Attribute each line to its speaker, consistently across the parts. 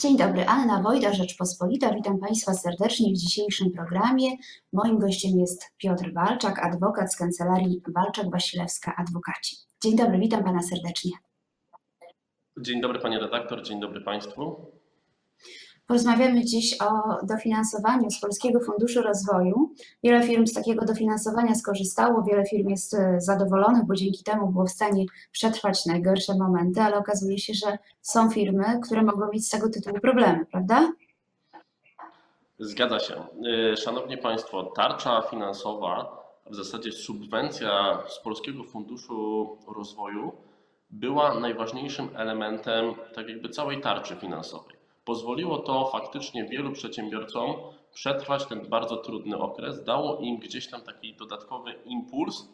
Speaker 1: Dzień dobry, Anna Wojda, Rzeczpospolita. Witam Państwa serdecznie w dzisiejszym programie. Moim gościem jest Piotr Walczak, adwokat z kancelarii Walczak-Wasilewska Adwokaci. Dzień dobry, witam Pana serdecznie.
Speaker 2: Dzień dobry Pani redaktor, dzień dobry Państwu.
Speaker 1: Porozmawiamy dziś o dofinansowaniu z Polskiego Funduszu Rozwoju. Wiele firm z takiego dofinansowania skorzystało, wiele firm jest e, zadowolonych, bo dzięki temu było w stanie przetrwać najgorsze momenty, ale okazuje się, że są firmy, które mogą mieć z tego tytułu problemy, prawda?
Speaker 2: Zgadza się. Y, Szanowni Państwo, tarcza finansowa, w zasadzie subwencja z Polskiego Funduszu Rozwoju była najważniejszym elementem tak jakby całej tarczy finansowej. Pozwoliło to faktycznie wielu przedsiębiorcom przetrwać ten bardzo trudny okres, dało im gdzieś tam taki dodatkowy impuls.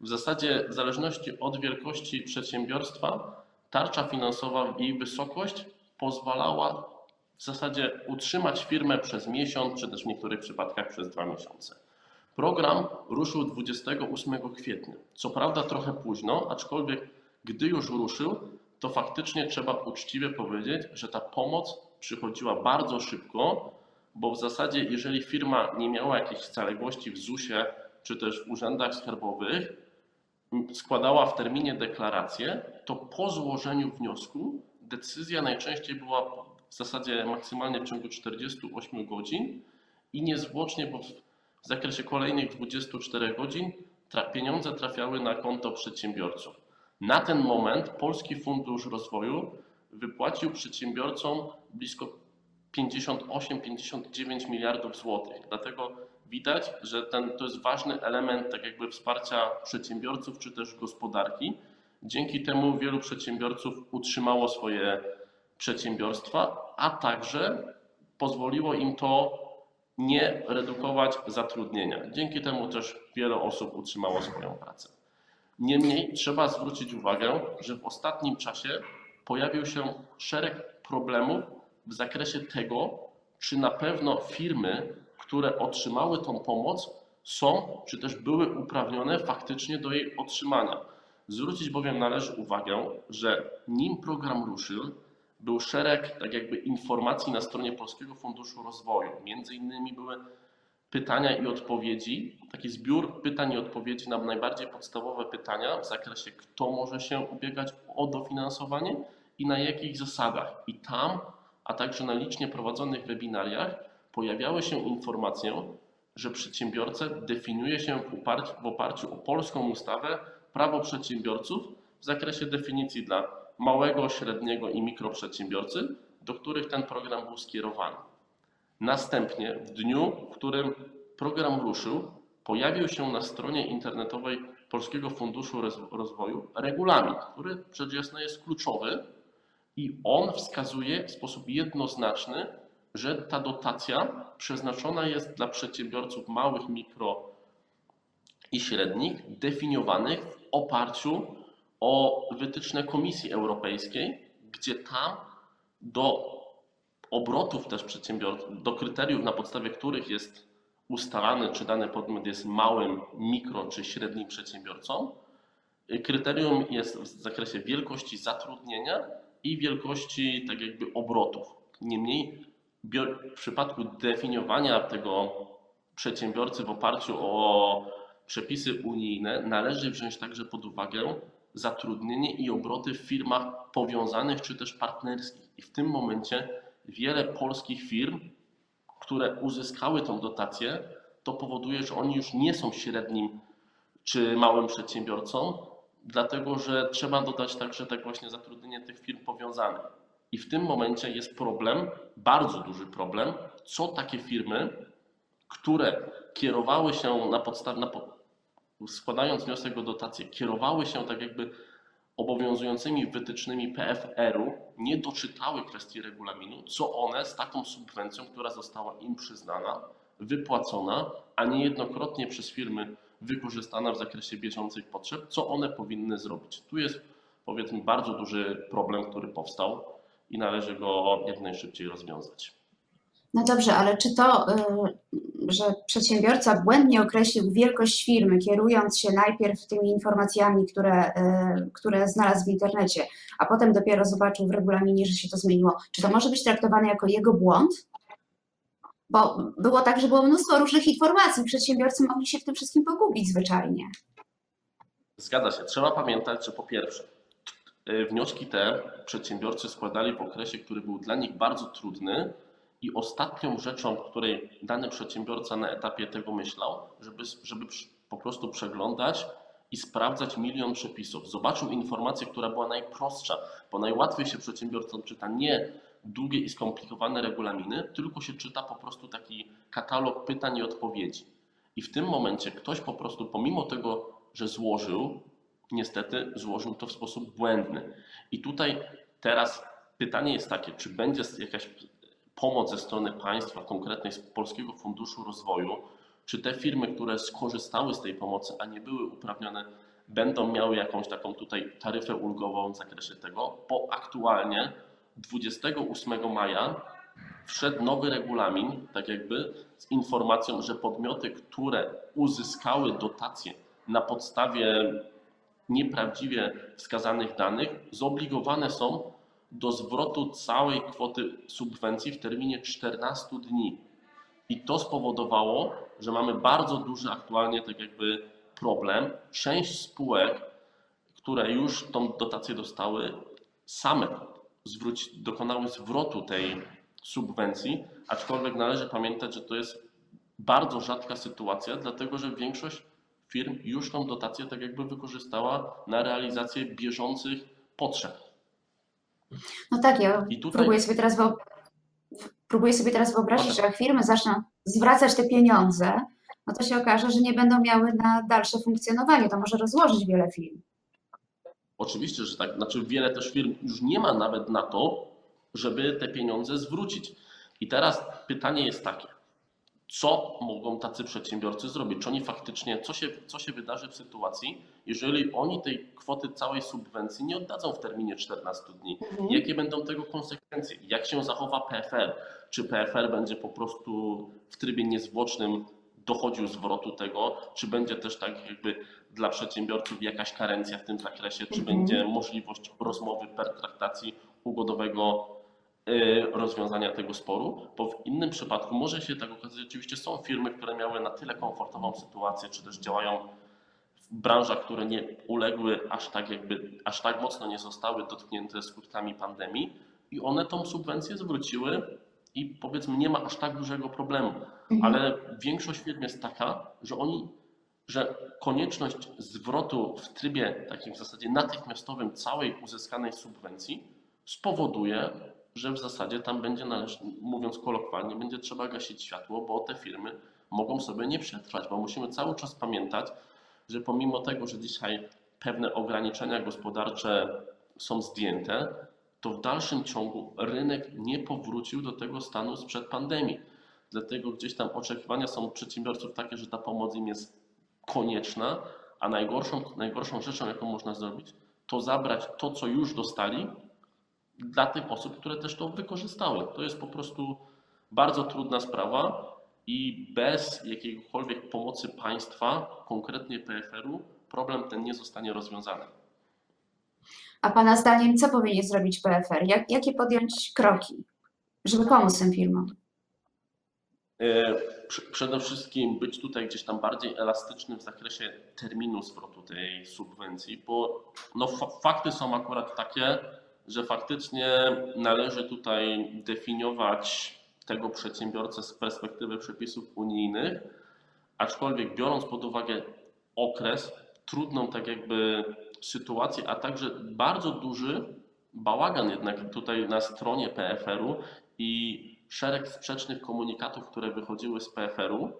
Speaker 2: W zasadzie w zależności od wielkości przedsiębiorstwa, tarcza finansowa i jej wysokość pozwalała w zasadzie utrzymać firmę przez miesiąc, czy też w niektórych przypadkach przez dwa miesiące. Program ruszył 28 kwietnia. Co prawda trochę późno, aczkolwiek gdy już ruszył, to faktycznie trzeba uczciwie powiedzieć, że ta pomoc przychodziła bardzo szybko, bo w zasadzie jeżeli firma nie miała jakichś zaległości w ZUS-ie czy też w urzędach skarbowych, składała w terminie deklarację, to po złożeniu wniosku decyzja najczęściej była w zasadzie maksymalnie w ciągu 48 godzin i niezwłocznie, bo w zakresie kolejnych 24 godzin pieniądze trafiały na konto przedsiębiorców. Na ten moment Polski Fundusz Rozwoju wypłacił przedsiębiorcom blisko 58-59 miliardów złotych. Dlatego widać, że ten, to jest ważny element tak jakby wsparcia przedsiębiorców czy też gospodarki. Dzięki temu wielu przedsiębiorców utrzymało swoje przedsiębiorstwa, a także pozwoliło im to nie redukować zatrudnienia. Dzięki temu też wiele osób utrzymało swoją pracę. Niemniej trzeba zwrócić uwagę, że w ostatnim czasie pojawił się szereg problemów w zakresie tego, czy na pewno firmy, które otrzymały tą pomoc, są czy też były uprawnione faktycznie do jej otrzymania. Zwrócić bowiem należy uwagę, że nim program ruszył, był szereg tak jakby informacji na stronie Polskiego Funduszu Rozwoju. Między innymi były pytania i odpowiedzi, taki zbiór pytań i odpowiedzi na najbardziej podstawowe pytania w zakresie, kto może się ubiegać o dofinansowanie i na jakich zasadach. I tam, a także na licznie prowadzonych webinariach pojawiały się informacje, że przedsiębiorcę definiuje się w oparciu, o polską ustawę prawo przedsiębiorców w zakresie definicji dla małego, średniego i mikroprzedsiębiorcy, do których ten program był skierowany. Następnie w dniu, w którym program ruszył, pojawił się na stronie internetowej Polskiego Funduszu Rozwoju regulamin, który rzecz jasna jest kluczowy i on wskazuje w sposób jednoznaczny, że ta dotacja przeznaczona jest dla przedsiębiorców małych, mikro i średnich, definiowanych w oparciu o wytyczne Komisji Europejskiej, gdzie tam do obrotów też przedsiębiorców, do kryteriów, na podstawie których jest ustalany, czy dany podmiot jest małym, mikro czy średnim przedsiębiorcą. Kryterium jest w zakresie wielkości zatrudnienia i wielkości tak jakby obrotów. Niemniej w przypadku definiowania tego przedsiębiorcy w oparciu o przepisy unijne należy wziąć także pod uwagę zatrudnienie i obroty w firmach powiązanych czy też partnerskich. I w tym momencie wiele polskich firm, które uzyskały tą dotację, to powoduje, że oni już nie są średnim czy małym przedsiębiorcą, dlatego że trzeba dodać także tak właśnie zatrudnienie tych firm powiązanych. I w tym momencie jest problem, bardzo duży problem, co takie firmy, które kierowały się na podstawie, składając wniosek o dotację, kierowały się tak jakby obowiązującymi wytycznymi PFR-u nie doczytały kwestii regulaminu, co one z taką subwencją, która została im przyznana, wypłacona, a niejednokrotnie przez firmy wykorzystana w zakresie bieżących potrzeb, co one powinny zrobić. Tu jest powiedzmy bardzo duży problem, który powstał i należy go jak najszybciej rozwiązać.
Speaker 1: No dobrze, ale czy to, y, że przedsiębiorca błędnie określił wielkość firmy, kierując się najpierw tymi informacjami, które, y, które znalazł w internecie, a potem dopiero zobaczył w regulaminie, że się to zmieniło, czy to może być traktowane jako jego błąd? Bo było tak, że było mnóstwo różnych informacji, przedsiębiorcy mogli się w tym wszystkim pogubić zwyczajnie.
Speaker 2: Zgadza się. Trzeba pamiętać, że po pierwsze, y, wnioski te przedsiębiorcy składali w okresie, który był dla nich bardzo trudny i ostatnią rzeczą, której dany przedsiębiorca na etapie tego myślał, żeby, żeby po prostu przeglądać i sprawdzać milion przepisów. Zobaczył informację, która była najprostsza, bo najłatwiej się przedsiębiorcom czyta nie długie i skomplikowane regulaminy, tylko się czyta po prostu taki katalog pytań i odpowiedzi. I w tym momencie ktoś po prostu, pomimo tego, że złożył, niestety złożył to w sposób błędny. I tutaj teraz pytanie jest takie, czy będzie jakaś pomoc ze strony państwa, konkretnej z Polskiego Funduszu Rozwoju, czy te firmy, które skorzystały z tej pomocy, a nie były uprawnione, będą miały jakąś taką tutaj taryfę ulgową w zakresie tego, bo aktualnie 28 maja wszedł nowy regulamin, tak jakby z informacją, że podmioty, które uzyskały dotacje na podstawie nieprawdziwie wskazanych danych, zobligowane są do zwrotu całej kwoty subwencji w terminie 14 dni. I to spowodowało, że mamy bardzo duży aktualnie tak jakby problem. Część spółek, które już tą dotację dostały, same zwróci, dokonały zwrotu tej subwencji, aczkolwiek należy pamiętać, że to jest bardzo rzadka sytuacja, dlatego że większość firm już tą dotację tak jakby wykorzystała na realizację bieżących potrzeb.
Speaker 1: No tak, ja
Speaker 2: tutaj-
Speaker 1: próbuję sobie teraz wyob- próbuję sobie teraz wyobrazić, że jak firmy zaczną zwracać te pieniądze, no to się okaże, że nie będą miały na dalsze funkcjonowanie. To może rozłożyć wiele firm.
Speaker 2: Oczywiście, że tak. Znaczy wiele też firm już nie ma nawet na to, żeby te pieniądze zwrócić. I teraz pytanie jest takie, co mogą tacy przedsiębiorcy zrobić? Czy oni faktycznie, co się, co się wydarzy w sytuacji, jeżeli oni tej kwoty całej subwencji nie oddadzą w terminie 14 dni? Jakie będą tego konsekwencje? Jak się zachowa PFR? Czy PFR będzie po prostu w trybie niezwłocznym dochodził zwrotu tego, czy będzie też tak jakby dla przedsiębiorców jakaś karencja w tym zakresie, czy
Speaker 1: Mhm.
Speaker 2: będzie możliwość rozmowy pertraktacji ugodowego y, rozwiązania tego sporu, bo w innym przypadku może się tak okazać, oczywiście są firmy, które miały na tyle komfortową sytuację, czy też działają w branżach, które nie uległy aż tak jakby, aż tak mocno nie zostały dotknięte skutkami pandemii i one tą subwencję zwróciły i powiedzmy nie ma aż tak dużego problemu,
Speaker 1: Mhm.
Speaker 2: ale większość firm jest taka, że oni, że konieczność zwrotu w trybie takim w zasadzie natychmiastowym całej uzyskanej subwencji spowoduje, że w zasadzie tam będzie mówiąc kolokwialnie, będzie trzeba gasić światło, bo te firmy mogą sobie nie przetrwać, bo musimy cały czas pamiętać, że pomimo tego, że dzisiaj pewne ograniczenia gospodarcze są zdjęte, to w dalszym ciągu rynek nie powrócił do tego stanu sprzed pandemii. Dlatego gdzieś tam oczekiwania są przedsiębiorców takie, że ta pomoc im jest konieczna, a najgorszą, najgorszą rzeczą, jaką można zrobić, to zabrać to, co już dostali, dla tych osób, które też to wykorzystały. To jest po prostu bardzo trudna sprawa i bez jakiejkolwiek pomocy państwa, konkretnie PFR-u, problem ten nie zostanie rozwiązany.
Speaker 1: A Pana zdaniem, co powinien zrobić PFR? Jak, jakie podjąć kroki, żeby pomóc tym firmom?
Speaker 2: E, pr- Przede wszystkim być tutaj gdzieś tam bardziej elastycznym w zakresie terminu zwrotu tej subwencji, bo no, fa- fakty są akurat takie, że faktycznie należy tutaj definiować tego przedsiębiorcę z perspektywy przepisów unijnych, aczkolwiek biorąc pod uwagę okres, trudną tak jakby sytuację, a także bardzo duży bałagan jednak tutaj na stronie PFR-u i szereg sprzecznych komunikatów, które wychodziły z PFR-u,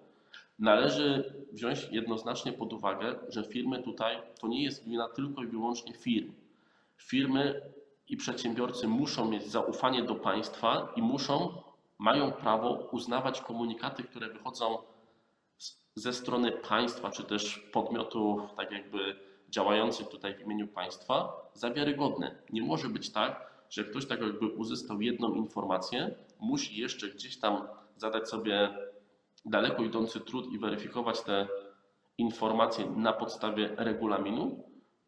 Speaker 2: należy wziąć jednoznacznie pod uwagę, że firmy tutaj to nie jest wina tylko i wyłącznie firm. Firmy i przedsiębiorcy muszą mieć zaufanie do państwa i muszą, mają prawo uznawać komunikaty, które wychodzą ze strony państwa, czy też podmiotów, tak jakby działających tutaj w imieniu państwa, za wiarygodne. Nie może być tak, że ktoś tak jakby uzyskał jedną informację, musi jeszcze gdzieś tam zadać sobie daleko idący trud i weryfikować te informacje na podstawie regulaminu,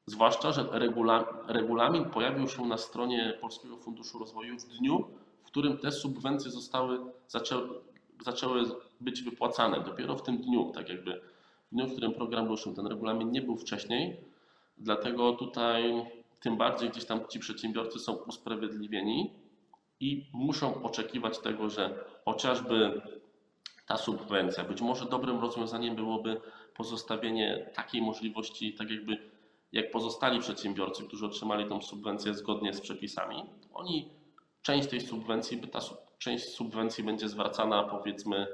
Speaker 2: zwłaszcza, że regula, regulamin pojawił się na stronie Polskiego Funduszu Rozwoju w dniu, w którym te subwencje zostały, zaczęły, zaczęły być wypłacane. Dopiero w tym dniu, tak jakby w dniu, w którym program ruszył, ten regulamin nie był wcześniej, dlatego tutaj tym bardziej gdzieś tam ci przedsiębiorcy są usprawiedliwieni i muszą oczekiwać tego, że chociażby ta subwencja, być może dobrym rozwiązaniem byłoby pozostawienie takiej możliwości, tak jakby jak pozostali przedsiębiorcy, którzy otrzymali tą subwencję zgodnie z przepisami, oni część tej subwencji, by ta część subwencji będzie zwracana powiedzmy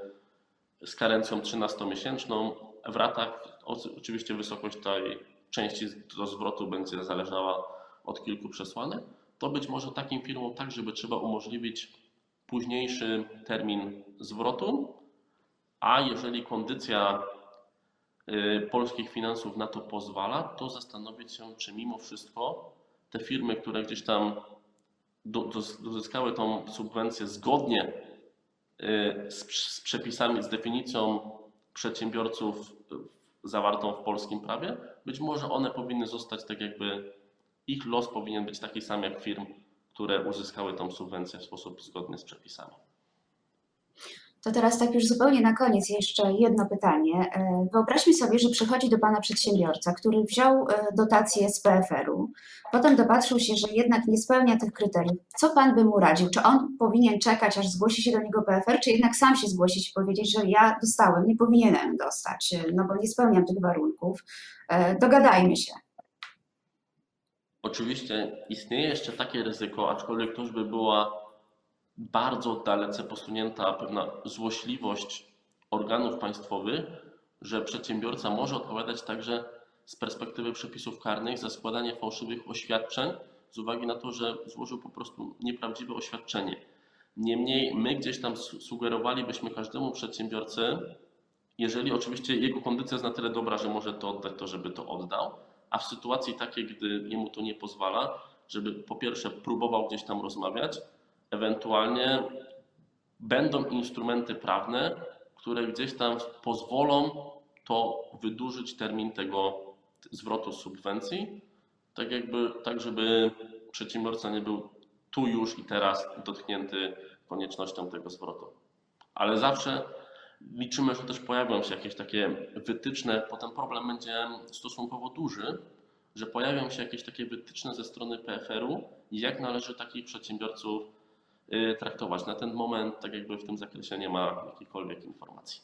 Speaker 2: z karencją 13-miesięczną. W ratach oczywiście wysokość tej części do zwrotu będzie zależała od kilku przesłanek. To być może takim firmom tak, żeby trzeba umożliwić późniejszy termin zwrotu, a jeżeli kondycja polskich finansów na to pozwala, to zastanowić się, czy mimo wszystko te firmy, które gdzieś tam uzyskały tą subwencję zgodnie y, z, z przepisami, z definicją przedsiębiorców y, zawartą w polskim prawie, być może one powinny zostać tak jakby, ich los powinien być taki sam jak firm, które uzyskały tą subwencję w sposób zgodny z przepisami.
Speaker 1: To teraz tak już zupełnie na koniec jeszcze jedno pytanie. E, wyobraźmy sobie, że przychodzi do Pana przedsiębiorca, który wziął e, dotację z PFR-u, potem dopatrzył się, że jednak nie spełnia tych kryteriów. Co Pan by mu radził? Czy on powinien czekać, aż zgłosi się do niego PFR, czy jednak sam się zgłosić i powiedzieć, że ja dostałem, nie powinienem dostać, e, no bo nie spełniam tych warunków. Dogadajmy się.
Speaker 2: Oczywiście istnieje jeszcze takie ryzyko, aczkolwiek to już by była bardzo dalece posunięta pewna złośliwość organów państwowych, że przedsiębiorca może odpowiadać także z perspektywy przepisów karnych za składanie fałszywych oświadczeń z uwagi na to, że złożył po prostu nieprawdziwe oświadczenie. Niemniej my gdzieś tam sugerowalibyśmy każdemu przedsiębiorcy, jeżeli oczywiście jego kondycja jest na tyle dobra, że może to oddać, to żeby to oddał, a w sytuacji takiej, gdy jemu to nie pozwala, żeby po pierwsze próbował gdzieś tam rozmawiać, ewentualnie będą instrumenty prawne, które gdzieś tam pozwolą to wydłużyć termin tego zwrotu subwencji, tak jakby, tak żeby przedsiębiorca nie był tu już i teraz dotknięty koniecznością tego zwrotu. Ale zawsze liczymy, że też pojawią się jakieś takie wytyczne, potem problem będzie stosunkowo duży, że pojawią się jakieś takie wytyczne ze strony PFR-u, jak należy takich przedsiębiorców traktować. Na ten moment, tak jakby w tym zakresie nie ma jakichkolwiek informacji.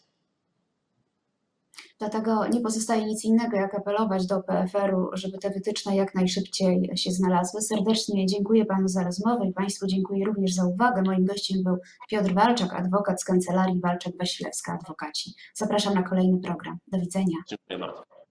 Speaker 1: Dlatego nie pozostaje nic innego, jak apelować do PFR-u, żeby te wytyczne jak najszybciej się znalazły. Serdecznie dziękuję Panu za rozmowę i Państwu dziękuję również za uwagę. Moim gościem był Piotr Walczak, adwokat z kancelarii Walczak-Wasilewska Adwokaci. Zapraszam na kolejny program. Do widzenia.
Speaker 2: Dziękuję bardzo.